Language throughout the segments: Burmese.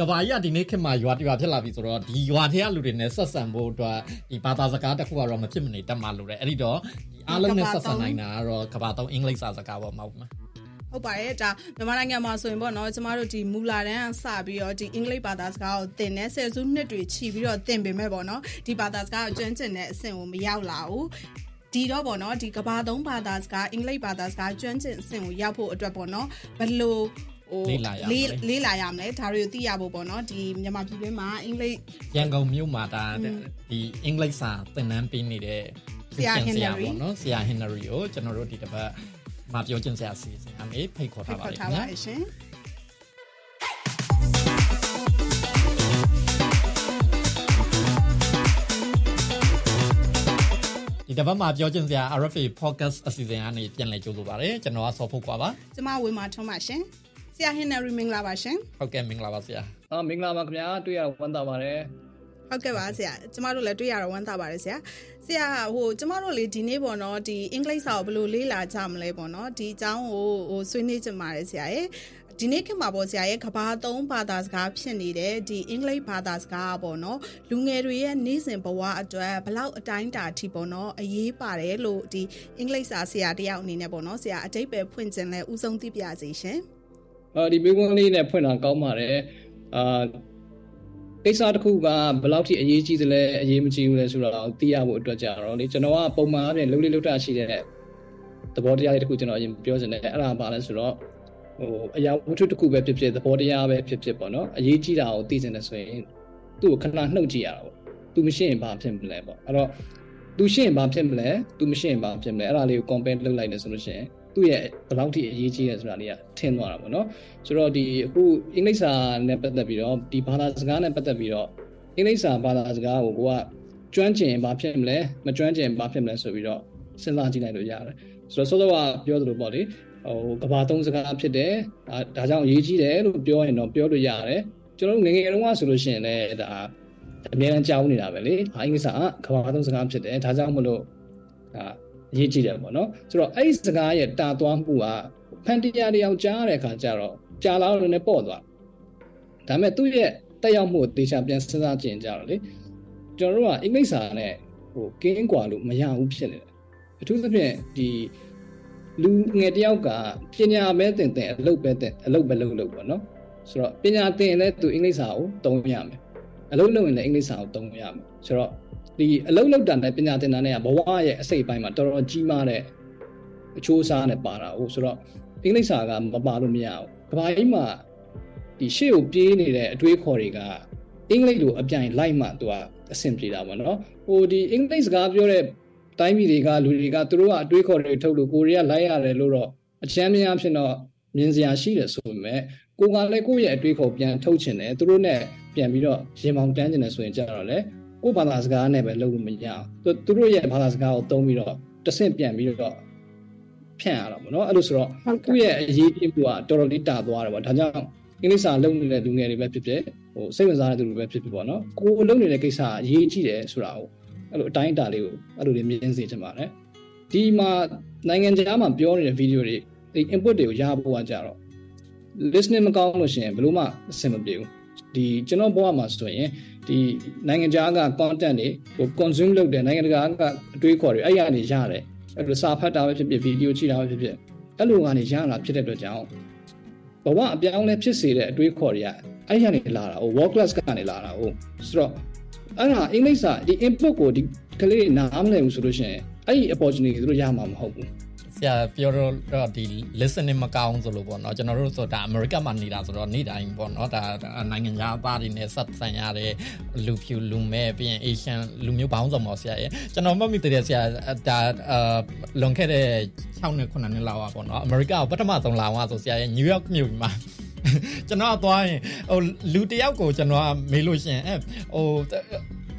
ကဘာကြီးကဒီနေ့ခေတ်မှာရွာတရွာဖြစ်လာပြီဆိုတော့ဒီရွာထဲကလူတွေနဲ့ဆက်ဆံဖို့အတွက်ဒီဘာသာစကားတစ်ခုကတော့မဖြစ်မနေတက်မှလို့တယ်အဲ့ဒီတော့အားလုံးနဲ့ဆက်ဆံနိုင်တာကတော့ကဘာသုံးအင်္ဂလိပ်စာစကားပေါ့မဟုတ်မှာဟုတ်ပါတယ်ဒါမြန်မာနိုင်ငံမှာဆိုရင်ပေါ့နော်ကျမတို့ဒီမူလာတန်းစပြီးတော့ဒီအင်္ဂလိပ်ဘာသာစကားကိုသင်တဲ့ဆယ်စုနှစ်တွေချီပြီးတော့သင်ပေမဲ့ပေါ့နော်ဒီဘာသာစကားကိုကျွမ်းကျင်တဲ့အဆင့်ကိုမရောက်လာဘူးဒီတော့ပေါ့နော်ဒီကဘာသုံးဘာသာစကားအင်္ဂလိပ်ဘာသာစကားကျွမ်းကျင်အဆင့်ကိုရောက်ဖို့အတွက်ပေါ့နော်ဘလို့ ဟိုလေးလာရမလဲဒါတွေကိုသိရဖို့ပေါ့နော်ဒီမြန်မာပြည်တွင်းမှာအင်္ဂလိပ်ရန်ကုန်မြို့မှာဒါဒီအင်္ဂလိပ်စာသင်တန်းပေးနေတဲ့ဆရာဟင်နရီပေါ့နော်ဆရာဟင်နရီကိုကျွန်တော်တို့ဒီတစ်ပတ်မှာပြောချင်ဆရာစီစဉ်အမေဖိတ်ခေါ်ထားပါလိမ့်မယ်ရှင်ဒီတစ်ပတ်မှာပြောချင်စရာ RFA podcast အစီအစဉ်ကနေပြန်လည်ကြိုဆိုပါရစေကျွန်တော်ကဆော်ဖို့ကွာပါကျမဝေမာထွန်းပါရှင် ဆရာဟင်နရီမင်္ဂလာပါရှင်ဟုတ်ကဲ့မင်္ဂလာပါဆရာအာမင်္ဂလာပါခင်ဗျာတွေ့ရဝမ်းသာပါတယ်ဟုတ်ကဲ့ပါဆရာကျမတို့လည်းတွေ့ရတော့ဝမ်းသာပါတယ်ဆရာဆရာဟိုကျမတို့လေဒီနေ့ပေါ့နော်ဒီအင်္ဂလိပ်စာကိုဘယ်လိုလေ့လာကြမလဲပေါ့နော်ဒီအကြောင်းကိုဟိုဆွေးနွေးကြပါတယ်ဆရာရဲ့ဒီနေ့ခေတ်မှာပေါ့ဆရာရဲ့ကဘာသုံးဘာသာစကားဖြစ်နေတဲ့ဒီအင်္ဂလိပ်ဘာသာစကားပေါ့နော်လူငယ်တွေရဲ့နေ့စဉ်ဘဝအတွက်ဘလောက်အတိုင်းတာထိပေါ့နော်အရေးပါတယ်လို့ဒီအင်္ဂလိပ်စာဆရာတယောက်အနေနဲ့ပေါ့နော်ဆရာအတိတ်ပဲဖွင့်ခြင်းလဲဥဆုံးသိပြစီရှင် အာဒီဘေးကွန်းလေးနဲ့ဖွင့်တာကောင်းပါတယ်အာကိစ္စတစ်ခုကဘယ်လောက်ထိအရေးကြီးသလဲအရေးမကြီးဘူးလဲဆိုတော့သိရဖို့အတွက်ကြတော့လေကျွန်တော်ကပုံမှန်အပြင်လုံးလေးလုံးတာရှိတဲ့သဘောတရားလေးတစ်ခုကျွန်တော်အရင်ပြောချင်တယ်အဲ့ဒါပါလဲဆိုတော့ဟိုအရာဝတ္ထုတစ်ခုပဲဖြစ်ဖြစ်သဘောတရားပဲဖြစ်ဖြစ်ပေါ့နော်အရေးကြီးတာကိုသိချင်တယ်ဆိုရင်သူ့ကိုခဏနှုတ်ကြည့်ရတာပေါ့သူမရှိရင်ဘာဖြစ်မလဲပေါ့အဲ့တော့သူရှိရင်ဘာဖြစ်မလဲသူမရှိရင်ဘာဖြစ်မလဲအဲ့ဒါလေးကို compare လုပ်လိုက်တယ်ဆိုလို့ရှိရင် သူ့ရဲ့ဘယ်လောက်ထိအရေးကြီးလဲဆိုတာလေးကထင်သွားတာပေါ့နော်ဆိုတော့ဒီအခုအင်္ဂလိပ်စာနဲ့ပတ်သက်ပြီးတော့ဒီဘာသာစကားနဲ့ပတ်သက်ပြီးတော့အင်္ဂလိပ်စာဘာသာစကားကိုကိုကကျွမ်းကျင်ဘာဖြစ်မလဲမကျွမ်းကျင်ဘာဖြစ်မလဲဆိုပြီးတော့စဉ်းစားကြည့်လိုက်လို့ရတယ်ဆိုတော့စောစောကပြောသလိုပေါ့လေဟိုကဘာသုံးစကားဖြစ်တယ်ဒါကြောင့်အရေးကြီးတယ်လို့ပြောရင်တော့ပြောလို့ရတယ်ကျွန်တော်တို့ငငယ်တုန်းကဆိုလို့ရှိရင်လည်းဒါအများအားကြောင်းနေတာပဲလေအင်္ဂလိပ်စာကကဘာသုံးစကားဖြစ်တယ်ဒါကြောင့်မလို့ဒါ အရေးကြီးတယ်ပေါ့နော်ဆိုတော့အဲ့ဒီစကားရဲ့တာသွားမှုကဖန်တရားတယောက်ကြားတဲ့အခါကျတော့ကြာလာတော့လည်းပေါ့သွားဒါပေမဲ့သူ့ရဲ့တက်ရောက်မှုတေချာပြန်စဉ်းစားကြည့်ကြတော့လေကျွန်တော်တို့ကအင်္ဂလိပ်စာနဲ့ဟိုကင်းကွာလို့မရဘူးဖြစ်နေတယ်အထူးသဖြင့်ဒီလူငယ်တယောက်ကပညာပဲသင်သင်အလုပ်ပဲသင်အလုပ်ပဲလုပ်လို့ပေါ့နော်ဆိုတော့ပညာသင်လည်းသူအင်္ဂလိပ်စာကိုသုံးရမယ် အလုပ်လုပ်ရင်လည်းအင်္ဂလိပ်စာကိုသုံးရမယ်ဆိုတော့ဒီအလုံးလောက်တာနဲ့ပညာသင်တာနဲ့ဘဝရဲ့အစိတ်ပိုင်းမှာတော်တော်ကြီးမားတဲ့အချိုးအစားနဲ့ပါတာဟုတ်ဆိုတော့အင်္ဂလိပ်စာကမပါလို့မရဘူးကဘာကြီးမှာဒီရှေ့ကိုပြေးနေတဲ့အတွေးခေါ်တွေကအင်္ဂလိပ်လိုအပြိုင်လိုက်မှသူကအဆင်ပြေတာပေါ့နော်ဟိုဒီအင်္ဂလိပ်စကားပြောတဲ့တိုင်းပြည်တွေကလူတွေကသူတို့ကအတွေးခေါ်တွေထုတ်လို့ကိုရီးယားလိုက်ရတယ်လို့တော့အချမ်းများဖြစ်တော့မြင်စရာရှိတယ်ဆိုပေမဲ့ ကိုကလည်းကိုယ့်ရဲ့အတွေးခေါ်ပြန်ထုတ်ချင်တယ်သူတို့နဲ့ပြန်ပြီးတော့ရင်မောင်တန်းချင်တယ်ဆိုရင်ကြတော့လေကိုယ်ဘာသာစကားနဲ့ပဲလုပ်လို့မရအောင်သူသူတို့ရဲ့ဘာသာစကားကိုသုံးပြီးတော့တဆင့်ပြန်ပြီးတော့ဖြန့်ရတာပေါ့နော်အဲ့လိုဆိုတော့သူ့ရဲ့အရေးကြီးမှုကတော်တော်လေးတာသွားတယ်ပေါ့ဒါကြောင့်အင်္ဂလိပ်စာလုပ်နေတဲ့လူငယ်တွေပဲဖြစ်ဖြစ်ဟိုစိတ်ဝင်စားတဲ့သူတွေပဲဖြစ်ဖြစ်ပေါ့နော်ကိုယ်လုပ်နေတဲ့ကိစ္စအရေးကြီးတယ်ဆိုတာကိုအဲ့လိုအတိုင်းအတာလေးကိုအဲ့လိုလေးမြင်စေချင်ပါတယ်ဒီမှာနိုင်ငံခြားမှာပြောနေတဲ့ဗီဒီယိုတွေဒီ input တွေကိုရဖို့ကကြတော့ listening မကောင်းလို့ရှိရင်ဘယ်လို့မှအဆင်မပြေဘူးဒီကျွန်တော်ဘဝမှာဆိုရင်ဒီနိုင်ငံခြားက content တွေဟို consume လုပ်တယ်နိုင်ငံတကာကအတွေးခေါ်တွေအဲ့ရနေရတယ်အဲ့လိုစာဖတ်တာပဲဖြစ်ဖြစ်ဗီဒီယိုကြည့်တာပဲဖြစ်ဖြစ်အဲ့လိုကနေရလာဖြစ်တဲ့အတွက်ကြောင့်ဘဝအပြောင်းလဲဖြစ်စေတဲ့အတွေးခေါ်တွေကအဲ့ရနေလာတာဟို world class ကနေလာတာဟိုဆိုတော့အဲ့ဒါအင်္ဂလိပ်စာဒီ input ကိုဒီကလေးနားမလည်ဘူးဆိုလို့ရှိရင်အဲ့ဒီ opportunity သူတို့ရမှာမဟုတ်ဘူး ဆရာပြောတော့ဒီ listening မကောင်းဆိုလို့ပေါ့နော်ကျွန်တော်တို့ဆိုဒါ America မှာနေတာဆိုတော့နေ့တိုင်းပေါ့နော်ဒါနိုင်ငံခြားသားတွေနဲ့ဆက်ဆံရတဲ့လူဖြူလူမဲပြီးရင် Asian လူမျိုးပေါင်းစုံပေါ့ဆရာရဲ့ကျွန်တော်မှတ်မိတဲ့ဆရာဒါအာလွန်ခဲ့တဲ့6နှစ်9နှစ်လောက်ပါပေါ့နော် America ကိုပထမဆုံးလာသွားဆိုဆရာရဲ့ New York မြို့မှာကျွန်တော်သွားရင်ဟိုလူတယောက်ကိုကျွန်တော်မေးလို့ရှင်အဲဟို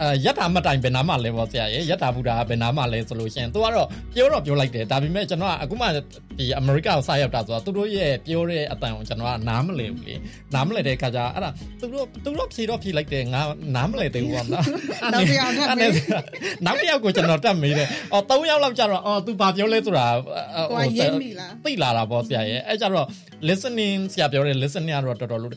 အဲယထာမတိုင်ဘယ်နာမှလဲပေါ့ဆရာရဲ့ယထာဘူတာဘယ်နာမှလဲဆိုလို့ရှင်သူကတော့ပြောတော့ပြောလိုက်တယ်ဒါပေမဲ့ကျွန်တော်ကအခုမှဒီအမေရိကကိုစရောက်တာဆိုတော့သူတို့ရဲ့ပြောတဲ့အတန်ကိုကျွန်တော်ကနားမလည်ဘူးလေနားမလည်တဲ့ခါကျအဲ့ဒါသူတို့သူတို့ဖြေတော့ဖြေလိုက်တယ်ငါနားမလည်သေးဘူးပေါ့နော်နောက်တစ်ယောက်ထပ်မေးနောက်တစ်ယောက်ကိုကျွန်တော်တက်မေးတယ်အော်၃ယောက်လောက်ကျတော့အော်သူဘာပြောလဲဆိုတာဟိုရင်းမိလားသိလာတာပေါ့ဆရာရဲ့အဲ့ကျတော့ listening ဆရာပြောတဲ့ listening ကတော့တော်တော်လို့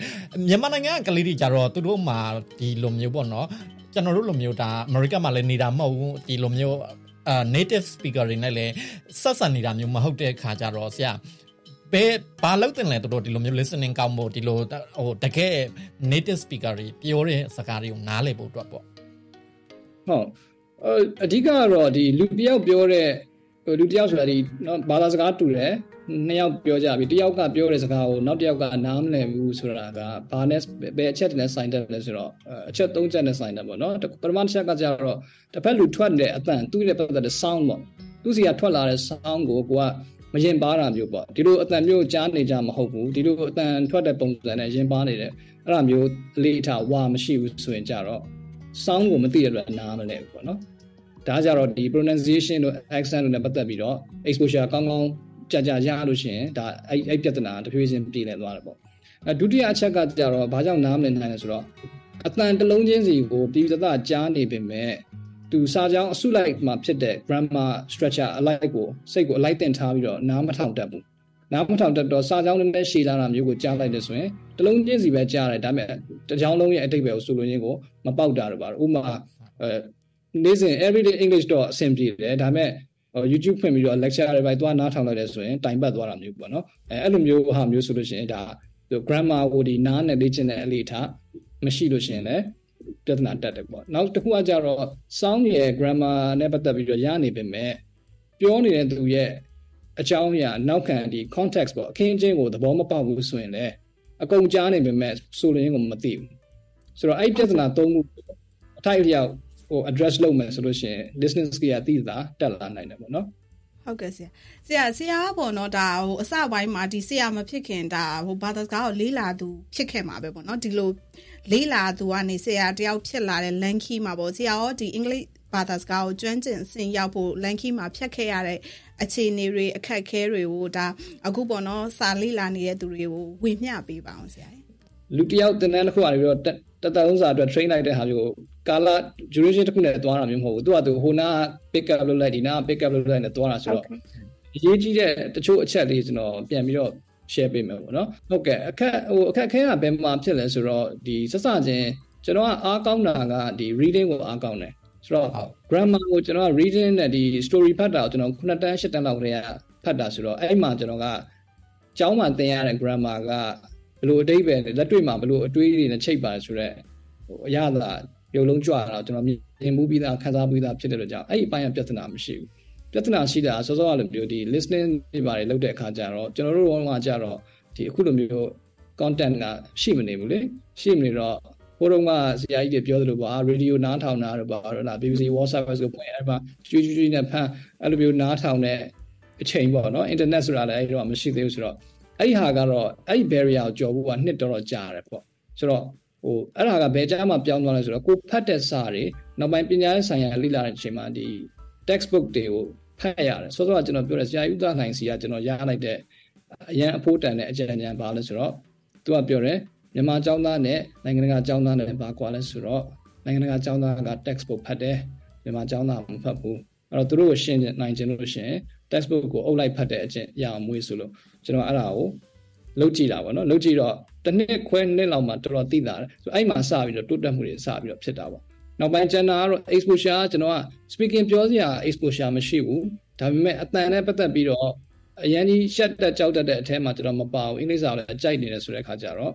မြန်မာနိုင်ငံကကလေးတွေကြတော့သူတို့မှာဒီလိုမျိုးပေါ့နော် ကျွန်တော်တို့လိုမျိုးဒါအမေရိကမှာလည်းနေတာမဟုတ်ဘူးဒီလိုမျိုးအာ native speaker တွေနဲ့လည်းဆက်ဆံနေတာမျိုးမဟုတ်တဲ့ခါကြတော့ဆရာဘယ်ဘာလို့တင်လဲတို့ဒီလိုမျိုး listening ကောင်းဖို့ဒီလိုဟိုတကယ် native speaker တွေပြောတဲ့စကားတွေကိုနားလည်ဖို့အတွက်ပေါ့ဟုတ်အဓိကကတော့ဒီလူတယောက်ပြောတဲ့ လူတယောက်ဆိုတာဒီနော်ဘာသာစကားတူတယ်နှစ်ယောက်ပြောကြပြီတယောက်ကပြောတဲ့စကားကိုနောက်တယောက်ကနားမလည်ဘူးဆိုတာကဘာနဲ့ဘယ်အချက်နဲ့ဆိုင်တယ်လဲဆိုတော့အချက်၃ချက်နဲ့ဆိုင်တယ်ပေါ့နော်ပထမတစ်ချက်ကကြတော့တစ်ဖက်လူထွက်တဲ့အတန်သူ့ရဲ့ပတ်သက်တဲ့ sound ပေါ့သူစီကထွက်လာတဲ့ sound ကိုကိုကမရင်ပါတာမျိုးပေါ့ဒီလိုအတန်မျိုးကြားနေကြမဟုတ်ဘူးဒီလိုအတန်ထွက်တဲ့ပုံစံနဲ့ရင်ပါနေတယ်အဲ့ဒါမျိုးအလေးထားဝါမရှိဘူးဆိုရင်ကြတော့ sound ကိုမသိရတဲ့နားမလဲဘူးပေါ့နော် ဒါကြတော့ဒီ pronunciation တို့ accent တို့နဲ့ပတ်သက်ပြီးတော့ exposure ကောင်းကောင်းကြာကြာရလို့ရှိရင်ဒါအဲ့အဲ့ပြဿနာတဖြည်းဖြည်းပြည်လည်သွားတယ်ပေါ့အဲဒုတိယအချက်ကကြတော့ဘာကြောင့်နားမလည်နိုင်လဲဆိုတော့အတန်တစ်လုံးချင်းစီကိုပြည်သသားကြားနေပေမဲ့သူစာကြောင်းအစုလိုက်မှာဖြစ်တဲ့ grammar structure အလိုက်ကိုစိတ်ကိုအလိုက်တင်ထားပြီးတော့နားမထောင်တတ်ဘူးနားမထောင်တတ်တော့စာကြောင်းနဲ့ရှည်လာတာမျိုးကိုကြားလိုက်တယ်ဆိုရင်တလုံးချင်းစီပဲကြားတယ်ဒါပေမဲ့တကြောင်းလုံးရဲ့အတိတ်ပဲကိုဆိုလိုရင်းကိုမပေါက်တာတော့ပါဥမာအဲ နေ့စဉ် everyday english တော့အဆင်ပြေတယ်ဒါပေမဲ့ YouTube ဖွင့်ပြီးတော့ lecture တွေပိုင်းသွားနားထောင်လိုက်တယ်ဆိုရင်တိုင်ပတ်သွားတာမျိုးပေါ့နော်အဲအဲ့လိုမျိုးဟာမျိုးဆိုလို့ရှိရင်ဒါ grammar ကိုဒီနားနဲ့လေ့ကျင့်တဲ့အလေးထားမရှိလို့ရှိရင်လည်းပြဿနာတက်တယ်ပေါ့နောက်တစ်ခုကကြတော့ sound ရဲ့ grammar နဲ့ပတ်သက်ပြီးတော့ရနေပေမဲ့ပြောနေတဲ့သူရဲ့အကြောင်းအရာနောက်ခံဒီ context ပေါ့အခင်းအကျင်းကိုသဘောမပေါက်ဘူးဆိုရင်လည်းအကုန်ကြားနေပေမဲ့ဆိုလိုရင်းကိုမသိဘူးဆိုတော့အဲ့ပြဿနာသုံးခုအထိုက်အလျောက် ဟို address လုပ်မယ်ဆိုလို့ရှိရင် listening skill ကသိတာတက်လာနိုင်တယ်ပေါ့နော်ဟုတ်ကဲ့ဆရာဆရာဆရာပေါ့နော်ဒါဟိုအစပိုင်းမှာဒီဆရာမဖြစ်ခင်ဒါဟိုဘာသာစကားကိုလေးလာသူဖြစ်ခဲ့မှာပဲပေါ့နော်ဒီလိုလေးလာသူကနေဆရာတယောက်ဖြစ်လာတဲ့ lanky မှာပေါ့ဆရာရောဒီအင်္ဂလိပ်ဘာသာစကားကိုကျွမ်းကျင်ဆင်ရောက်ဖို့ lanky မှာဖြတ်ခဲ့ရတဲ့အခြေအနေတွေအခက်အခဲတွေကိုဒါအခုပေါ့နော်စာလေးလာနေတဲ့သူတွေကိုဝေမျှပေးပါအောင်ဆရာလူတယောက်တင်တဲ့တစ်ခုကနေပြီးတော့ တတလုံးစာအတွက် train လိုက်တဲ့ဟာမျိုးကာလာ duration တစ်ခုနဲ့သွားတာမျိုးမဟုတ်ဘူးသူကသူဟိုနာ pick up လုပ်လိုက်ဒီနာ pick up လုပ်လိုက်နဲ့သွားတာဆိုတော့အရေးကြီးတဲ့တချို့အချက်လေးကျွန်တော်ပြန်ပြီးတော့ share ပေးမယ်ပေါ့နော်ဟုတ်ကဲ့အခက်ဟိုအခက်ခဲကဘယ်မှာဖြစ်လဲဆိုတော့ဒီစစချင်းကျွန်တော်ကအားကောင်းတာကဒီ reading ကိုအားကောင်းတယ်ဆိုတော့ grammar ကိုကျွန်တော်က reading နဲ့ဒီ story ဖတ်တာကိုကျွန်တော်9တန်း10တန်းလောက်တည်းကဖတ်တာဆိုတော့အဲ့မှာကျွန်တော်ကကျောင်းမှာသင်ရတဲ့ grammar က ဘလို့အတိတ်ပဲလက်တွေ့မှာဘလို့အတွေးတွေနဲ့ချိတ်ပါတယ်ဆိုတော့ဟိုအရသာရုပ်လုံးကြွတာကျွန်တော်မြင်မှုပြီးသားခန်းစားပြီးသားဖြစ်တဲ့လို့ကြောင့်အဲ့ဒီအပိုင်းကပြဿနာမရှိဘူးပြဿနာရှိတာစောစောကလိုမျိုးဒီ listening တွေပါတယ်လုပ်တဲ့အခါကျတော့ကျွန်တော်တို့ကကြတော့ဒီအခုလိုမျိုး content ကရှိမနေဘူးလေရှိမနေတော့ဟိုတုန်းကဆရာကြီးတွေပြောသလိုပါ radio နားထောင်တာတော့ပါတော့လား BBC World Service ကိုပွင့်အဲ့မှာကျွေးကျွေးနဲ့ဖန်အဲ့လိုမျိုးနားထောင်တဲ့အချိန်ပေါ့နော် internet ဆိုတာလည်းအဲ့တော့မရှိသေးဘူးဆိုတော့ အဲ့ဒီဟာကတော့အဲ့ဒီ barrier ကိုကျော်ဖို့ကနှစ်တော်တော်ကြာတယ်ပေါ့ဆိုတော့ဟိုအဲ့ဒါကဘယ်ကြားမှာပြောင်းသွားလဲဆိုတော့ကိုဖတ်တဲ့စာတွေနောက်ပိုင်းပညာရေးဆိုင်ရာလေ့လာတဲ့အချိန်မှာဒီ textbook တွေကိုဖတ်ရတယ်ဆိုတော့ကျွန်တော်ပြောတယ်ဆရာဥဒနိုင်စီကကျွန်တော်ရလိုက်တဲ့အရန်အဖို့တန်တဲ့အကြံဉာဏ်ပါလဲဆိုတော့သူကပြောတယ်မြန်မာကျောင်းသားနဲ့နိုင်ငံတကာကျောင်းသားနဲ့ဘာကွာလဲဆိုတော့နိုင်ငံတကာကျောင်းသားက textbook ဖတ်တယ်မြန်မာကျောင်းသားမဖတ်ဘူးအဲ့တော့သူတို့ကိုရှင်းနိုင်ခြင်းလို့ရှိရင် textbook ကိုအုပ်လိုက်ဖတ်တဲ့အကျင့်ရအောင်မွေးဆိုလို့ကျွန်တော်အဲ့ဒါကိုလုပ်ကြည့်တာပေါ့နော်လုပ်ကြည့်တော့တစ်နှစ်ခွဲနှစ်လောက်မှတော်တော်သိတာဆိုအဲ့မှာစပြီးတော့တိုးတက်မှုတွေစပြီးတော့ဖြစ်တာပေါ့နောက်ပိုင်းကျန်တာကတော့ exposure ကျွန်တော်က speaking ပြောစရာ exposure မရှိဘူးဒါပေမဲ့အတန်နဲ့ပတ်သက်ပြီးတော့အရန်ကြီးရှက်တက်ကြောက်တက်တဲ့အထဲမှာကျွန်တော်မပါဘူးအင်္ဂလိပ်စာကိုလည်းအကြိုက်နေတယ်ဆိုတဲ့အခါကျတော့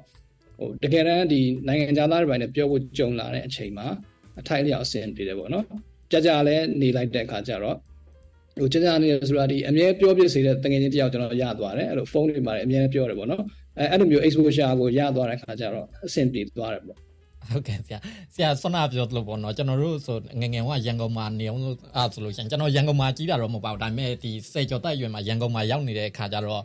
ဟိုတကယ်တမ်းဒီနိုင်ငံခြားသားတွေပိုင်းနဲ့ပြောဖို့ကြုံလာတဲ့အချိန်မှာအထိုက်လျောက်အဆင်ပြေတယ်ပေါ့နော်ကြာကြာလဲနေလိုက်တဲ့အခါကျတော့ ဟိုကြာကြာနေဆိုတာဒီအမြဲပြောပြစေတဲ့တငယ်ချင်းတယောက်ကျွန်တော်ရသွားတယ်အဲ့လိုဖုန်းတွေမှာလည်းအမြဲပြောတယ်ပေါ့နော်အဲအဲ့လိုမျိုး exposure ကိုရသွားတဲ့အခါကျတော့အဆင်ပြေသွားတယ်ပေါ့ဟုတ်ကဲ့ဆရာဆရာဆွနာပြောလို့ပေါ့နော်ကျွန်တော်တို့ဆိုငငယ်ကရန်ကုန်မှာနေအောင်အားဆိုလို့ရှင်ကျွန်တော်ရန်ကုန်မှာကြီးတာတော့မဟုတ်ပါဘူးဒါပေမဲ့ဒီစေကျော်တက်ရွယ်မှာရန်ကုန်မှာရောက်နေတဲ့အခါကျတော့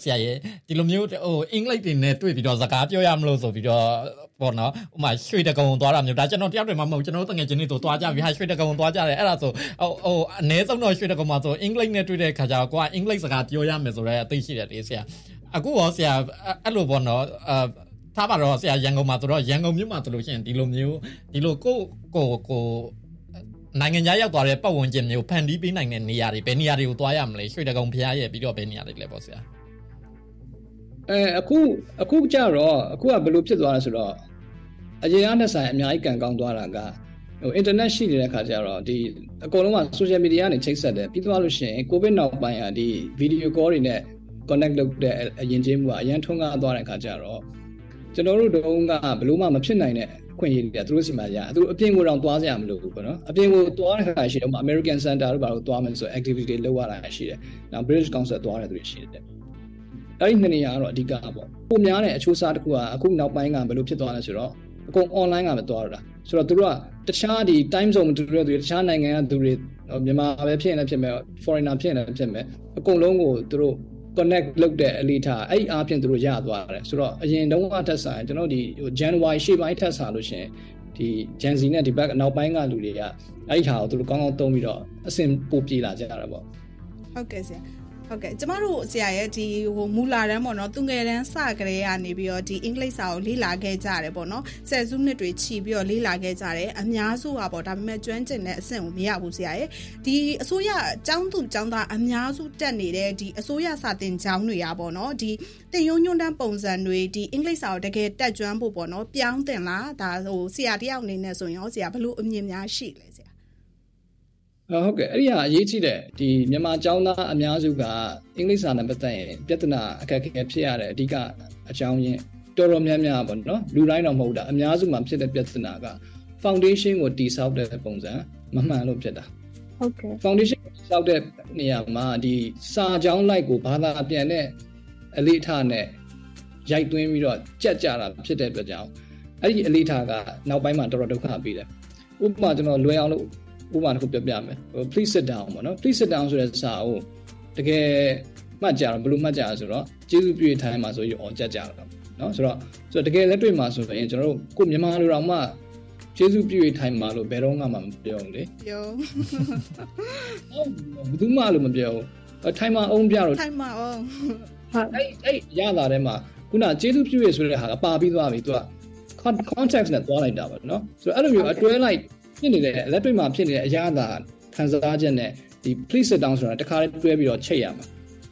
ဆရာရဲ့ဒီလိုမျိုးဟိုအင်္ဂလိပ်တွေနဲ့တွေ့ပြီးတော့စကားပြောရမလို့ဆိုပြီးတော့ ပေါ့နော်ဥမာရွှေတကုံသွားတာမျိုးဒါကျွန်တော်တယောက်တည်းမှမဟုတ်ကျွန်တော်တို့တငယ်ချင်းတွေဆိုသွားကြပြီဟာရွှေတကုံသွားကြတယ်အဲ့ဒါဆိုဟိုဟိုအနည်းဆုံးတော့ရွှေတကုံမှာဆိုအင်္ဂလိပ်နဲ့တွေ့တဲ့ခါကျတော့ကိုကအင်္ဂလိပ်စကားပြောရမယ်ဆိုတော့အသိရှိတယ်လေဆရာအခုရောဆရာအဲ့လိုပေါ့နော်အာထားပါတော့ဆရာရန်ကုန်မှာဆိုတော့ရန်ကုန်မြို့မှာဆိုလို့ရှိရင်ဒီလိုမျိုးဒီလိုကိုကိုကိုနိုင်ငံခြားရောက်သွားတဲ့ပတ်ဝန်းကျင်မျိုးဖန်တီးပေးနိုင်တဲ့နေရာတွေဘယ်နေရာတွေကိုသွားရမလဲရွှေတကုံဖျားရဲ့ပြီးတော့ဘယ်နေရာတွေလဲပေါ့ဆရာအဲအခုအခုကြတော့အခုကဘယ်လိုဖြစ်သွားလဲဆိုတော့ အရင်ကနဲ့ဆိုင်အများကြီးကန်ကောင်းသွားတာကဟို internet ရှိနေတဲ့ခါကျတော့ဒီအကုန်လုံးက social media ကနေချိတ်ဆက်တယ်ပြီးသွားလို့ရှိရင် covid နောက်ပိုင်းကဒီ video call တွေနဲ့ connect လုပ်တဲ့အရင်ချင်းမှုကအရင်ထွန်းကားသွားတဲ့ခါကျတော့ကျွန်တော်တို့တုန်းကဘလို့မှမဖြစ်နိုင်တဲ့အခွင့်အရေးတွေကသူတို့စီမှာရသူတို့အပြင်ကိုတော့သွားကြရမလို့ဘူးပေါ့နော်အပြင်ကိုသွားတဲ့ခါရှိတယ်ဥပမာ American Center တို့ဘာလို့သွားမယ်ဆို activity တွေလုပ်ရတာရှိတယ်နောက် British Council သွားတယ်သူတွေရှိတယ်အဲ့ဒီနှစ်နေရာကတော့အဓိကပေါ့ပုံများတဲ့အချိုးစားတစ်ခုကအခုနောက်ပိုင်းကဘယ်လိုဖြစ်သွားလဲဆိုတော့ အကုန် online ကပဲသွားရတာဆိုတော့သူတို့ကတခြားဒီ time zone တူတူတွေတခြားနိုင်ငံကသူတွေမြန်မာပဲဖြစ်ရင်လည်းဖြစ်မယ် foreigner ဖြစ်ရင်လည်းဖြစ်မယ်အကုန်လုံးကိုသူတို့ connect လုပ်တဲ့အလေးထားအဲ့အားဖြင့်သူတို့ရသွားတယ်ဆိုတော့အရင်တုန်းကထက်ဆိုင်ကျွန်တော်ဒီ January ရှေ့ပိုင်းထက်စားလို့ရှင်ဒီ Gen Z နဲ့ဒီ back နောက်ပိုင်းကလူတွေကအဲ့ဒီဟာကိုသူတို့ကောင်းကောင်းသုံးပြီးတော့အဆင်ပိုပြေလာကြတာပေါ့ဟုတ်ကဲ့ဆရာ ဟုတ်ကဲ့ကျမတို့ဆရာရဲ့ဒီဟိုမူလာတန်းပေါ့နော်သူငယ်တန်းစကလေးကနေပြီးတော့ဒီအင်္ဂလိပ်စာကိုလေ့လာခဲ့ကြတယ်ပေါ့နော်ဆယ်စုနှစ်တွေခြီးပြီးတော့လေ့လာခဲ့ကြတယ်အများစုကပေါ့ဒါပေမဲ့ကျွမ်းကျင်တဲ့အဆင့်ကိုမရဘူးဆရာရဲ့ဒီအစိုးရကျောင်းသူကျောင်းသားအများစုတက်နေတဲ့ဒီအစိုးရစာသင်ကျောင်းတွေကပေါ့နော်ဒီတင်ယုံညွန်းတန်းပုံစံတွေဒီအင်္ဂလိပ်စာကိုတကယ်တက်ကျွမ်းဖို့ပေါ့နော်ပြောင်းတင်လားဒါဟိုဆရာတယောက်အနေနဲ့ဆိုရင်ရောဆရာဘလို့အမြင်များရှိလဲဆရာ ဟုတ်ကဲ့အဲ့ဒီဟာအရေးကြီးတယ်ဒီမြန်မာကျောင်းသားအများစုကအင်္ဂလိပ်စာနဲ့ပတ်သက်ရင်ပြဿနာအခက်အခဲဖြစ်ရတဲ့အဓိကအကြောင်းရင်းတော်တော်များများပေါ့နော်လူတိုင်းတော့မဟုတ်တာအများစုမှာဖြစ်တဲ့ပြဿနာက foundation ကိုတည်ဆောက်တဲ့ပုံစံမမှန်လို့ဖြစ်တာဟုတ်ကဲ့ foundation ကိုတည်ဆောက်တဲ့နေရာမှာဒီစာကြောင်းလိုက်ကိုဘာသာပြန်တဲ့အလေးထားနဲ့ရိုက်သွင်းပြီးတော့ကြက်ကြတာဖြစ်တဲ့အတွက်ကြောင့်အဲ့ဒီအလေးထားကနောက်ပိုင်းမှာတော်တော်ဒုက္ခပေးတယ်ဥပမာကျွန်တော်လွယ်အောင်လို့ ဥပမာတစ်ခုပြောပြမယ်ဟို please sit down ပေါ့နော် please sit down ဆိုတဲ့စာကိုတကယ်မှတ်ကြတော့ဘယ်လိုမှတ်ကြရဆိုတော့ကျေးဇူးပြုထိုင်းမှာဆိုရင်အော်ကြက်ကြတာနော်ဆိုတော့ဆိုတော့တကယ်လက်တွေ့မှာဆိုရင်ကျွန်တော်တို့ကိုမြန်မာလူတော်မှကျေးဇူးပြုထိုင်းမှာလို့ဘယ်တော့မှမပြောဘူးလေပြောဘယ်သူမှလို့မပြောဘူးထိုင်းမှာအုံးပြတော့ထိုင်းမှာအောင်ဟာအဲ့အဲ့ရလာတဲ့မှာခုနကျေးဇူးပြုရဆိုတဲ့ဟာကပါပြီးသွားပြီသူက context နဲ့သွားလိုက်တာပါနော်ဆိုတော့အဲ့လိုမျိုးအတွဲလိုက် ဖြစ်နေတဲ့လက်တွေ့မှာဖြစ်နေတဲ့အရာသာခံစားချက်နဲ့ဒီ please sit down ဆိုတာတခါလေးတွဲပြီးတော့ချိတ်ရမှာ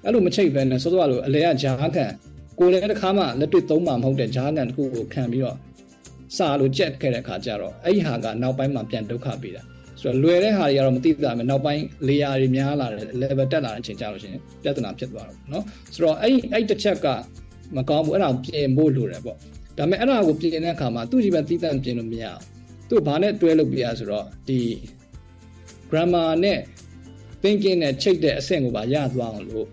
အဲ့လိုမချိတ်ဘဲနဲ့စောစောကလိုအလဲကဂျားခံကိုယ်လည်းတစ်ခါမှလက်တွေ့သုံးမှမဟုတ်တဲ့ဂျားခံတစ်ခုကိုခံပြီးတော့စာလိုကြက်ခဲ့တဲ့အခါကျတော့အဲ့ဒီဟာကနောက်ပိုင်းမှာပြန်ဒုက္ခပေးတာဆိုတော့လွယ်တဲ့ဟာတွေကတော့မသိတာမယ်နောက်ပိုင်း layer တွေများလာတယ် level တက်လာတဲ့အချိန်ကျလို့ရှိရင်ပြဿနာဖြစ်သွားတော့เนาะဆိုတော့အဲ့အဲ့တစ်ချက်ကမကောင်းဘူးအဲ့ဒါကိုပြင်ဖို့လိုတယ်ပေါ့ဒါပေမဲ့အဲ့ဒါကိုပြင်တဲ့အခါမှာသူ့ကြီးပဲသိတဲ့ပြင်လို့မရဘူး သူ့ဘာနဲ့တွဲလုပ်ပြရဆိုတော့ဒီ grammar နဲ့ thinking နဲ့ချိတ်တဲ့အဆင့်ကိုပါရသွားအောင်လို့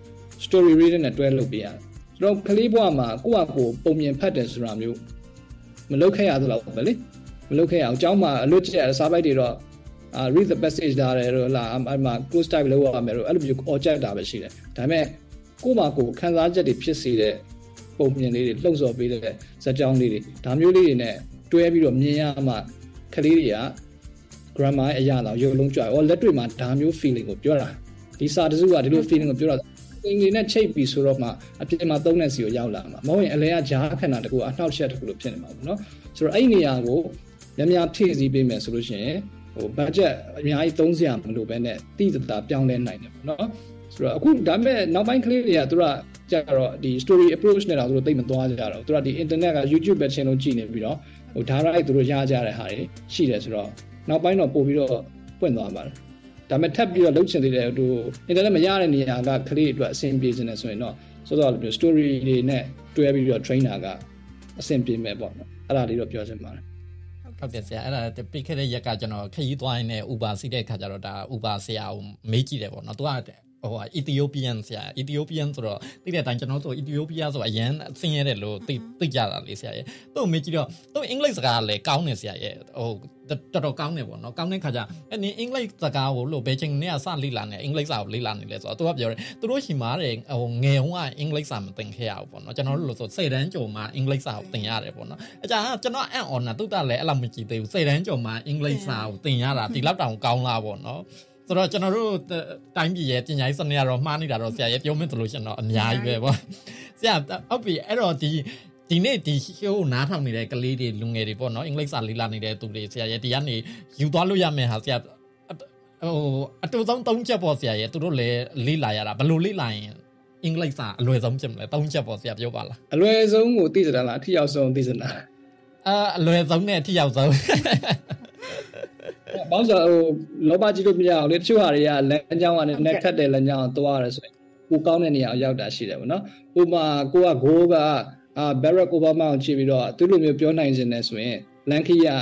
story reading နဲ့တွဲလုပ်ပြရတယ်။ဆိုတော့ကလေးဘဝမှာကိုယ့်အကိုပုံမြင်ဖတ်တယ်ဆိုတာမျိုးမလုပ်ခဲ့ရသလောက်ပဲလေမလုပ်ခဲ့ရအောင်အเจ้าမှာအလွတ်ကျက်စာပိုက်တွေတော့အာ read the passage ဒါတယ်လို့လာအမှ close type လုပ်ရမယ်လို့အဲ့လိုမျိုး object တာပဲရှိတယ်။ဒါပေမဲ့ကိုယ့်မှာကိုယ်ခံစားချက်တွေဖြစ်စေတဲ့ပုံမြင်လေးတွေလှုပ်ဆော်ပေးတဲ့ဇာတ်ကြောင်းလေးတွေဒါမျိုးလေးတွေနဲ့တွဲပြီးတော့မြင်ရမှ ကလေးတွေက grammar အရာတော့ရုပ်လုံးကြွအော်လက်တွေ့မှာဒါမျိုး feeling ကိုပြောတာဒီစာတစုကဒီလို feeling ကိုပြောတာအင်္ဂလိပ်နဲ့ချိတ်ပြီးဆိုတော့မှအပြင်မှာသုံးတဲ့စီကိုရောက်လာမှာမဟုတ်ရင်အလဲကဂျားခဏတကူအနှောက်အယှက်တကူလို့ဖြစ်နေမှာပေါ့နော်ဆိုတော့အဲ့ဒီနေရာကိုများများဖြည့်ဆည်းပေးမယ်ဆိုလို့ရှိရင်ဟို budget အများကြီးသုံးစရာမလိုဘဲနဲ့တိတတာပြောင်းလဲနိုင်တယ်ပေါ့နော်ဆိုတော့အခုဒါပေမဲ့နောက်ပိုင်းကလေးတွေကသူကကြတော့ဒီ story approach နဲ့တော့သူတို့သိမသွားကြတော့သူကဒီ internet က YouTube ပဲချင်းလုံးကြည့်နေပြီးတော့ ဟိုဒါရိုက်သူတို့ရကြတဲ့ဟာတွေရှိတယ်ဆိုတော့နောက်ပိုင်းတော့ပို့ပြီးတော့ပွင့်သွားပါတယ်ဒါပေမဲ့ထပ်ပြီးတော့လုပ်ချင်သေးတယ်ဟို internet မရတဲ့နေရာကကလေးအတွက်အဆင်ပြေနေဆိုရင်တော့ဆိုတော့လို story တွေနဲ့တွဲပြီးတော့ trainer ကအဆင်ပြေမယ်ပေါ့နော်အဲ့ဒါလေးတော့ပြောချင်ပါတယ်ဟုတ်တယ်ဆရာအဲ့ဒါပြီးခဲ့တဲ့ရက်ကကျွန်တော်ခရီးသွားရင်လည်း Uber စီးတဲ့ခါကျတော့ဒါ Uber ဆရာကိုမေးကြည့်တယ်ပေါ့နော်သူက ဟဟို Ethiopian ဆရာ Ethiopian ဆိုတော့သိတဲ့အတိုင်းကျွန်တော်ဆို Ethiopia ဆိုအရန်ဆင်းရဲတယ်လို့သိသိကြတာလေဆရာရဲ့သူ့မေးကြည့်တော့သူ့အင်္ဂလိပ်စကားလည်းကောင်းတယ်ဆရာရဲ့ဟိုတော်တော်ကောင်းတယ်ပေါ့နော်ကောင်းတဲ့ခါကျအဲ့နင်အင်္ဂလိပ်စကားကိုလို့ဘယ်ချိန်နဲ့စလေ့လာနေအင်္ဂလိပ်စာကိုလေ့လာနေလဲဆိုတော့သူကပြောတယ်သူတို့ရှိမှာတဲ့ဟိုငယ်ဟိုကအင်္ဂလိပ်စာမသင်ခဲ့ရဘူးပေါ့နော်ကျွန်တော်တို့လို့ဆိုစေတန်းကြုံမှာအင်္ဂလိပ်စာကိုသင်ရတယ်ပေါ့နော်အကြကျွန်တော်အံ့ဩနာသူတလည်းအဲ့လိုမကြည့်သေးဘူးစေတန်းကြုံမှာအင်္ဂလိပ်စာကိုသင်ရတာဒီလောက်တောင်ကောင်းလားပေါ့နော် ဆိုတော့ကျွန်တော်တို့တိုင်းပြည်ရဲ့ပညာရေးစနစ်ကတော့မှားနေတာတော့ဆရာရဲ့ပြောမင်းသလိုရှင်တော့အများကြီးပဲပေါ့ဆရာဟုတ်ပြီအဲ့တော့ဒီဒီနေ့ဒီဟိုနားထောင်နေတဲ့ကလေးတွေလူငယ်တွေပေါ့နော်အင်္ဂလိပ်စာလေ့လာနေတဲ့သူတွေဆရာရဲ့ဒီကနေယူသွားလို့ရမယ်ဟာဆရာဟိုအတူဆုံး၃ချက်ပေါ့ဆရာရဲ့သူတို့လည်းလေ့လာရတာဘယ်လိုလေ့လာရင်အင်္ဂလိပ်စာအလွယ်ဆုံးဖြစ်မလဲ၃ချက်ပေါ့ဆရာပြောပါလားအလွယ်ဆုံးကိုသိစတာလားအထီရောက်ဆုံးသိစတာအာအလွယ်ဆုံးနဲ့အထီရောက်ဆုံး ဘောင်းဆိုဟိုလောဘကြီးလို့မရအောင်လေတချို့ဟာတွေကလမ်းကြောင်းကနေနဲ့ခတ်တယ်လမ်းကြောင်းသွားရတယ်ဆိုရင်ကိုကောင်းတဲ့နေရာရောက်တာရှိတယ်ဗောနော်ဥပမာကိုကဂိုးကအာဘရက်အိုဘာမာကိုကြည့်ပြီးတော့သူလိုမျိုးပြောနိုင်ခြင်းနဲ့ဆိုရင်လန်ခီယာ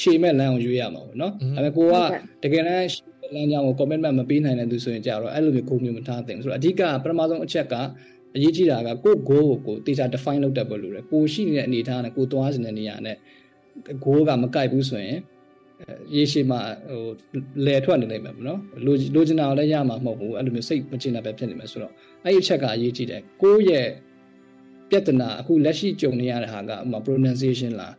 ရှေ့မဲ့လမ်းကိုရွေးရမှာပေါ့နော်ဒါပေမဲ့ကိုကတကယ်တမ်းလမ်းကြောင်းကို commitment မပေးနိုင်တဲ့သူဆိုရင်ကြတော့အဲ့လိုမျိုးကိုမျိုးမထားသင့်ဘူးဆိုတော့အဓိကပထမဆုံးအချက်ကအရေးကြီးတာကကို goal ကိုကိုတေချာ define လုပ်တတ်ဖို့လိုတယ်ကိုရှိနေတဲ့အနေအထားနဲ့ကိုသွားနေတဲ့နေရာနဲ့ goal ကမကိုက်ဘူးဆိုရင် ရေရှည်မှာဟိုလဲထွက်နေနိုင်မှာမနော်လိုလိုချင်တာလည်းရမှာမဟုတ်ဘူးအဲ့လိုမျိုးစိတ်မချင်တာပဲဖြစ်နေမှာဆိုတော့အဲ့ဒီအချက်ကအရေးကြီးတယ်ကိုယ့်ရဲ့ပြဿနာအခုလက်ရှိကြုံနေရတဲ့ဟာကဥမာ pronunciation လား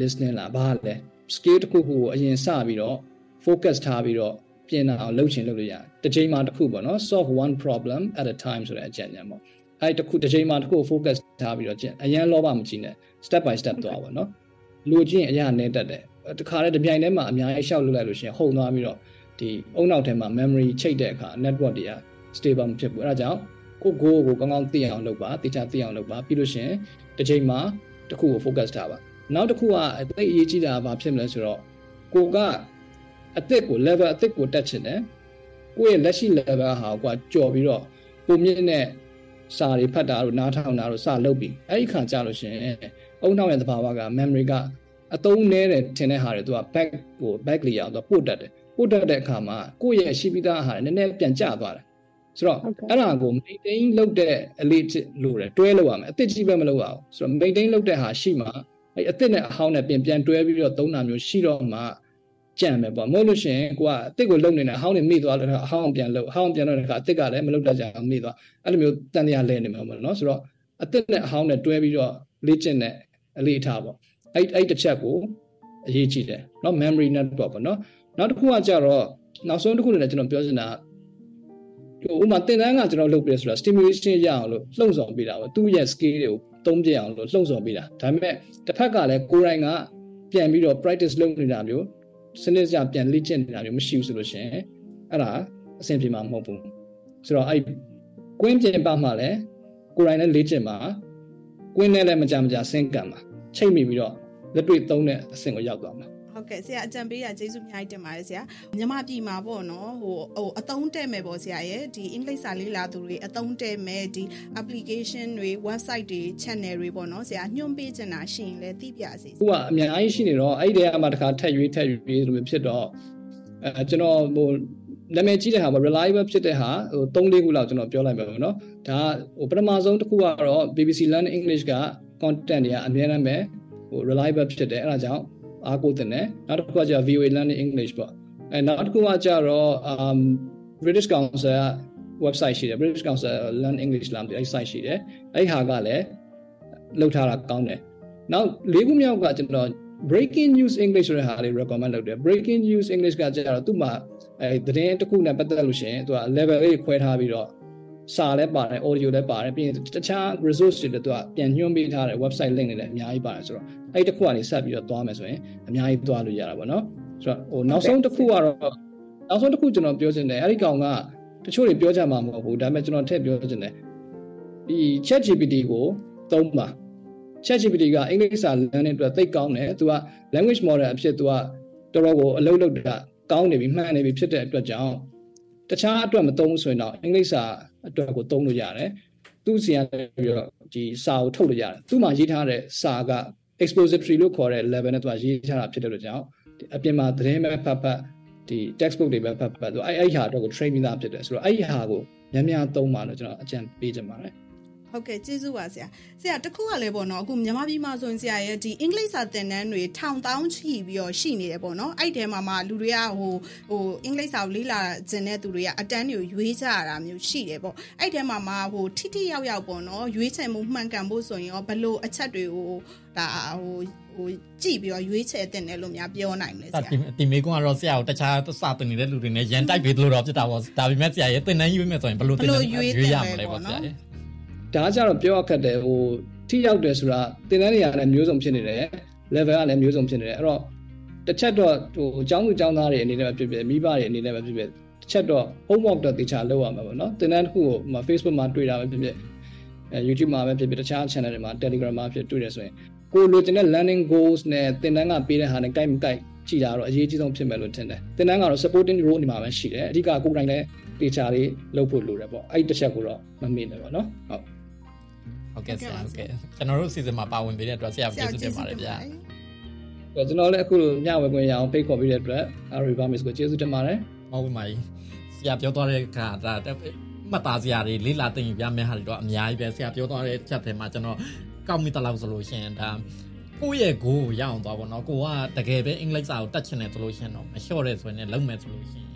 listening လားဘာလဲ skill တစ်ခုခုကိုအရင်စပြီးတော့ focus ထားပြီးတော့ပြင်အောင်လုပ်ချင်လုပ်လို့ရတယ်တစ်ချိန်မှာတစ်ခုပေါ့နော် solve one problem at a time ဆိုတဲ့အကြံဉာဏ်ပေါ့အဲ့တစ်ခုတစ်ချိန်မှာတစ်ခု focus ထားပြီးတော့ကျင့်အရင်လောဘမကြည့်နဲ့ step by step သွားပါနော်လိုချင်အရာနဲ့တက်တယ် တခါတည်းတပြိုင်တည်းမှာအများကြီးရှောက်လုပ်လိုက်လို့ရှိရင်ဟုန်သွားပြီးတော့ဒီအုံနောက်ထဲမှာ memory ချိတ်တဲ့အခါ network တွေက stable မဖြစ်ဘူးအဲဒါကြောင့်ကိုကိုကိုကောင်းကောင်းသိအောင်လုပ်ပါသိချသိအောင်လုပ်ပါပြီးလို့ရှိရင်တစ်ချိန်မှာတစ်ခုကို focus ထားပါနောက်တစ်ခုကအသိအရေးကြီးတာကဘာဖြစ်မလဲဆိုတော့ကိုကအသစ်ကို level အသစ်ကိုတက်ချင်တယ်ကိုယ့်ရဲ့လက်ရှိ level ဟာကွာကြော်ပြီးတော့ပုံမြင့်တဲ့စာတွေဖတ်တာတို့နားထောင်တာတို့စလုပ်ပြီးအဲ့ဒီခါကြလို့ရှင်အုံနောက်ရဲ့သဘာဝက memory က အသုံးနည်းတယ်ထင်တဲ့ဟာတွေသူက back ကို back layer သူကပို့တတ်တယ်ပို့တတ်တဲ့အခါမှာကိုယ့်ရဲ့ရှိပြီးသားဟာတွေနည်းနည်းပြန်ကျသွားတယ်ဆိုတော့အဲ့ဒါကို maintain လုပ်တဲ့အလေးလို့ရတယ်တွဲလုပ်ရမယ်အသစ်ကြီးပဲမလုပ်ရအောင်ဆိုတော့ maintain လုပ်တဲ့ဟာရှိမှအဲ့အသစ်နဲ့အဟောင်းနဲ့ပြန်ပြန်တွဲပြီးတော့သုံးတာမျိုးရှိတော့မှကြံမယ်ပေါ့မဟုတ်လို့ရှိရင်ကိုကအသစ်ကိုလုံနေတယ်အဟောင်းနေမိသွားလို့အဟောင်းပြန်လုံအဟောင်းပြန်တော့တခါအသစ်ကလည်းမလုံတတ်ကြအောင်မိသွားအဲ့လိုမျိုးတန်တရားလဲနေမှာပေါ့နော်ဆိုတော့အသစ်နဲ့အဟောင်းနဲ့တွဲပြီးတော့လေ့ကျင့်တဲ့အလေးအထားပေါ့ အဲ့အဲ့တစ်ချက်ကိုအရေးကြီးတယ်เนาะ memory network ပေါ့เนาะနောက်တစ်ခုကကြတော့နောက်ဆုံးတစ်ခုလည်းကျွန်တော်ပြောချင်တာဟိုဥမာသင်တန်းကကျွန်တော်လုပ်ပြဆိုတာ stimulation ရအောင်လို့လှုံ့ဆော်ပေးတာပေါ့သူ့ရဲ့ skill တွေကိုသုံးပြအောင်လို့လှုံ့ဆော်ပေးတာဒါပေမဲ့တစ်ဖက်ကလည်းကိုယ်တိုင်ကပြန်ပြီးတော့ practice လုပ်နေတာမျိုးစနစ်ကျပြန်လေ့ကျင့်နေတာမျိုးမရှိဘူးဆိုလို့ရှိရင်အဲ့ဒါအဆင်ပြေမှာမဟုတ်ဘူးဆိုတော့အဲ့ကွင်းပြင်ပါမှလည်းကိုယ်တိုင်လည်းလေ့ကျင့်ပါကွင်းနဲ့လည်းမကြမကြဆင်းကံပါ ချိတ်မိပြီးတော့လက်တွေ့သုံးတဲ့အဆင့်ကိုရောက်သွားမှာဟုတ်ကဲ့ဆရာအကြံပေးတာကျေးဇူးအများကြီးတင်ပါတယ်ဆရာမြန်မာပြည်မှာပေါ့နော်ဟိုဟိုအသုံးတဲ့မယ်ပေါ့ဆရာရဲ့ဒီအင်္ဂလိပ်စာလေးလာသူတွေအသုံးတဲ့မယ်ဒီ application တွေ website တွေ channel တွေပေါ့နော်ဆရာညွှန်ပေးချင်တာရှိရင်လည်းသိပြစေဟိုကအများကြီးရှိနေတော့အဲ့ဒီတည်းကမှတစ်ခါထက်ရွေးထက်ရွေးလိုမျိုးဖြစ်တော့အဲကျွန်တော်ဟိုနာမည်ကြီးတဲ့ဟာပေါ့ reliable ဖြစ်တဲ့ဟာဟို3 4ခုလောက်ကျွန်တော်ပြောလိုက်ပါမယ်နော်ဒါဟိုပထမဆုံးတစ်ခုကတော့ BBC Learn English က content တွေကအများအားပဲဟို reliable ဖြစ်တယ်အဲ့ဒါကြောင့်အားကိုးတင်တယ်နောက်တစ်ခုကကျ VOA Learning English ပေါ့အဲနောက်တစ်ခုကကျတော့ um British Council က website ရှိတယ် British Council Learn English လာအဲ့ site ရှိတယ်အဲ့ဟာကလည်းလောက်ထားတာကောင်းတယ်နောက်လေးခုမြောက်ကကျွန်တော် breaking news english ဆိုတဲ့ဟာလေး recommend လုပ်တယ် breaking news english ကကျတော့သူ့မှာအဲသတင်းတစ်ခုနဲ့ပတ်သက်လို့ရှိရင်သူက level လေးခွဲထားပြီးတော့ စာလည်းပါတယ် audio လည်းပါတယ်ပြီးရင်တခြား resource တွေလည်းသူကပြန်ညွှန်းပေးထားတဲ့ website link တွေလည်းအများကြီးပါတယ်ဆိုတော့အဲ့ဒီတစ်ခုကနေဆက်ပြီးတော့သွားမယ်ဆိုရင်အများကြီးသွားလို့ရတာပေါ့နော်ဆိုတော့ဟိုနောက်ဆုံးတစ်ခုကတော့နောက်ဆုံးတစ်ခုကျွန်တော်ပြောချင်တယ်အဲ့ဒီကောင်ကတချို့တွေပြောကြမှာမဟုတ်ဘူးဒါပေမဲ့ကျွန်တော်ထည့်ပြောချင်တယ်ဒီ chat gpt ကိုသုံးပါ chat gpt ကအင်္ဂလိပ်စာ learning အတွက်သိကောင်းတယ်သူက language model အဖြစ်သူကတော်တော်ကိုအလုပ်လုပ်တာကောင်းနေပြီမှန်နေပြီဖြစ်တဲ့အတွက်ကြောင့်တခြားအတွက်မသုံးဘူးဆိုရင်တော့အင်္ဂလိပ်စာ အတွက်ကိုသုံးလို့ရတယ်သူ့စီကနေပြီးတော့ဒီစာကိုထုတ်လို့ရတယ်သူ့မှာရေးထားတဲ့စာက expository လို့ခေါ်တဲ့ level နဲ့သူကရေးထားတာဖြစ်တဲ့လို့ကြောင့်အပြင်မှာသတင်းပဲဖတ်ဖတ်ဒီ textbook တွေပဲဖတ်ဖတ်သူအဲ့အဲ့ဟာတော့ကို train ပြီးသားဖြစ်တယ်ဆိုတော့အဲ့ဒီဟာကိုများများသုံးပါလို့ကျွန်တော်အကြံပေးချင်ပါတယ် ဟုတ်ကဲ့ကျေးဇူးပါဆရာဆရာတခုကလည်းပေါ့နော်အခုမြန်မာပြည်မှာဆိုရင်ဆရာရဲ့ဒီအင်္ဂလိပ်စာသင်တန်းတွေထောင်တောင်းချီပြီးတော့ရှိနေတယ်ပေါ့နော်အဲ့ထဲမှာမှလူတွေကဟိုဟိုအင်္ဂလိပ်စာကိုလေ့လာခြင်းတဲ့သူတွေကအတန်းတွေကိုရွေးကြရတာမျိုးရှိတယ်ပေါ့အဲ့ထဲမှာမှဟိုထိထိရောက်ရောက်ပေါ့နော်ရွေးချယ်မှုမှန်ကန်ဖို့ဆိုရင်ရောဘယ်လိုအချက်တွေကိုဒါဟိုဟိုကြည့်ပြီးတော့ရွေးချယ်တင်တယ်လို့များပြောနိုင်မလဲဆရာဒီမေကွန်ကတော့ဆရာကိုတခြားစာတင်နေတဲ့လူတွေနဲ့ရန်တိုက်ပေးလို့တော့ဖြစ်တာပေါ့ဒါပေမဲ့ဆရာရဲ့တင်တန်းရွေးမယ်ဆိုရင်ဘယ်လိုတင်တန်းရွေးရမလဲပေါ့ဆရာရဲ့ ဒါကြတော့ပြောရခက်တယ်ဟိုထိရောက်တယ်ဆိုတာသင်တန်းတွေကလည်းမျိုးစုံဖြစ်နေတယ် level ကလည်းမျိုးစုံဖြစ်နေတယ်အဲ့တော့တစ်ချက်တော့ဟိုအကြောင်းသူအကြောင်းသားတွေအနေနဲ့ပဲဖြစ်ဖြစ်မိဘတွေအနေနဲ့ပဲဖြစ်ဖြစ်တစ်ချက်တော့ homework တော့တေချာလုပ်ရမှာပေါ့နော်သင်တန်းတစ်ခုကို Facebook မှာတွေ့တာပဲဖြစ်ဖြစ်အဲ YouTube မှာပဲဖြစ်ဖြစ်တခြား channel တွေမှာ Telegram မှာဖြစ်တွေ့တယ်ဆိုရင်ကိုလိုချင်တဲ့ learning goals နဲ့သင်တန်းကပေးတဲ့ဟာနဲ့ guide မ guide ကြည့်တာတော့အရေးကြီးဆုံးဖြစ်မယ်လို့ထင်တယ်သင်တန်းကတော့ supporting role ဒီမှာပဲရှိတယ်အဓိကကိုယ်တိုင်လည်းတေချာလေးလုပ်ဖို့လိုတယ်ပေါ့အဲ့ဒီတစ်ချက်ကိုတော့မမေ့နဲ့ပေါ့နော်ဟုတ် ဟုတ်ကဲ့ဆရာဟုတ်ကဲ့ကျွန်တော်တို့ season မှာပါဝင်ပေးတဲ့အတွက်ဆရာကျေးဇူးတင်ပါတယ်ဗျာကျွန်တော်လည်းအခုလိုညဝယ်ခွင့်ရအောင်ဖိတ်ခေါ်ပေးတဲ့အတွက် Ari Bamis ကိုကျေးဇူးတင်ပါတယ်ဟုတ်ပါပြီဆရာပြောသွားတဲ့အခါဒါမှတ်သားစရာတွေလေးလာသိရင်ပြမယ်ဟာတွေတော့အများကြီးပဲဆရာပြောသွားတဲ့ချက်ထဲမှာကျွန်တော်ကောက်မိတလောက်ဆိုလို့ရှိရင်ဒါကိုယ့်ရဲ့ goal ကိုရအောင်သွားပါတော့ကိုကတကယ်ပဲအင်္ဂလိပ်စာကိုတတ်ချင်တယ်ဆိုလို့ရှိရင်တော့မလျှော့တဲ့ဆိုရင်လည်းလုံးမယ်ဆိုလို့ရှိရင်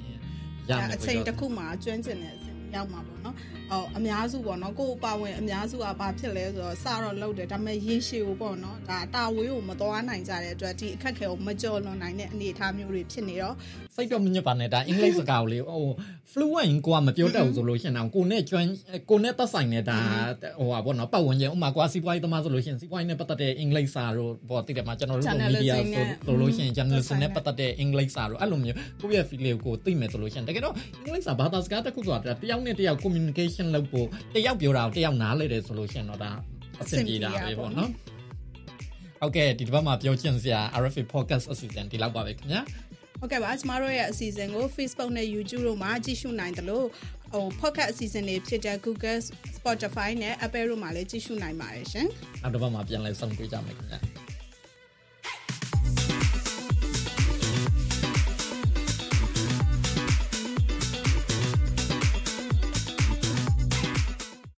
ရမယ်အချိန်တစ်ခုမှာကျွမ်းကျင်တဲ့အဆင့်ရောက်မှာပေါ့နော် ဟောအများစုပေါ့နော်ကိုယ်ပါဝင်အများစုကဘာဖြစ်လဲဆိုတော့စတော့လှုပ်တယ်ဒါပေမဲ့ရေရှည်ကိုပေါ့နော်ဒါတာဝေးကိုမသွားနိုင်ကြတဲ့အတွက်ဒီအခက်ခဲကိုမကြော်လွန်နိုင်တဲ့အနေအထားမျိုးတွေဖြစ်နေတော့စိတ်တော့မညစ်ပါနဲ့ဒါအင်္ဂလိပ်စကားကိုလေဟို fluent ကိုကမပြောတတ်ဘူးဆိုလို့ရှင်တော့ကိုနဲ့ကျွမ်းကိုနဲ့သက်ဆိုင်နေတာဟိုပါပေါ့နော်ပတ်ဝန်းကျင်ဥမာကွာစီးပွားရေးသမားဆိုလို့ရှင်စီးပွားရေးနဲ့ပတ်သက်တဲ့အင်္ဂလိပ်စာတို့ပေါ့တိတယ်မှာကျွန်တော်တို့ကမီဒီယာဆိုလို့ရှင် journalism နဲ့ပတ်သက်တဲ့အင်္ဂလိပ်စာတို့အဲ့လိုမျိုးကိုယ့်ရဲ့ feel ကိုသိမယ်ဆိုလို့ရှင်တကယ်တော့အင်္ဂလိပ်စာဘာသာစကားတစ်ခုဆိုတာတယောက်နဲ့တယောက် communication လုပ်ဖို့တယောက်ပြောတာကိုတယောက်နားလဲတယ်ဆိုလို့ရှင်တော့ဒါအဆင်ပြေတာပဲပေါ့နော်ဟုတ်ကဲ့ဒီတစ်ပတ်မှာပြောချင်စရာ RFA podcast အစီအစဉ်ဒီလောက်ပါပဲခင်ဗျာဟုတ်ကဲ့ပါကျမတို့ရဲ့အစီအစဉ်ကို Facebook နဲ့ YouTube တို့မှာကြည့်ရှုနိုင်တယ်လို့ဟို podcast အစီအစဉ်တွေဖြစ်တဲ့ Google Spotify နဲ့ Apple တို့မှာလည်းကြည့်ရှုနိုင်ပါတယ်ရှင်နောက်တစ်ပတ်မှာပြန်လည်ဆုံတွေ့ကြမယ်ခင်ဗျာ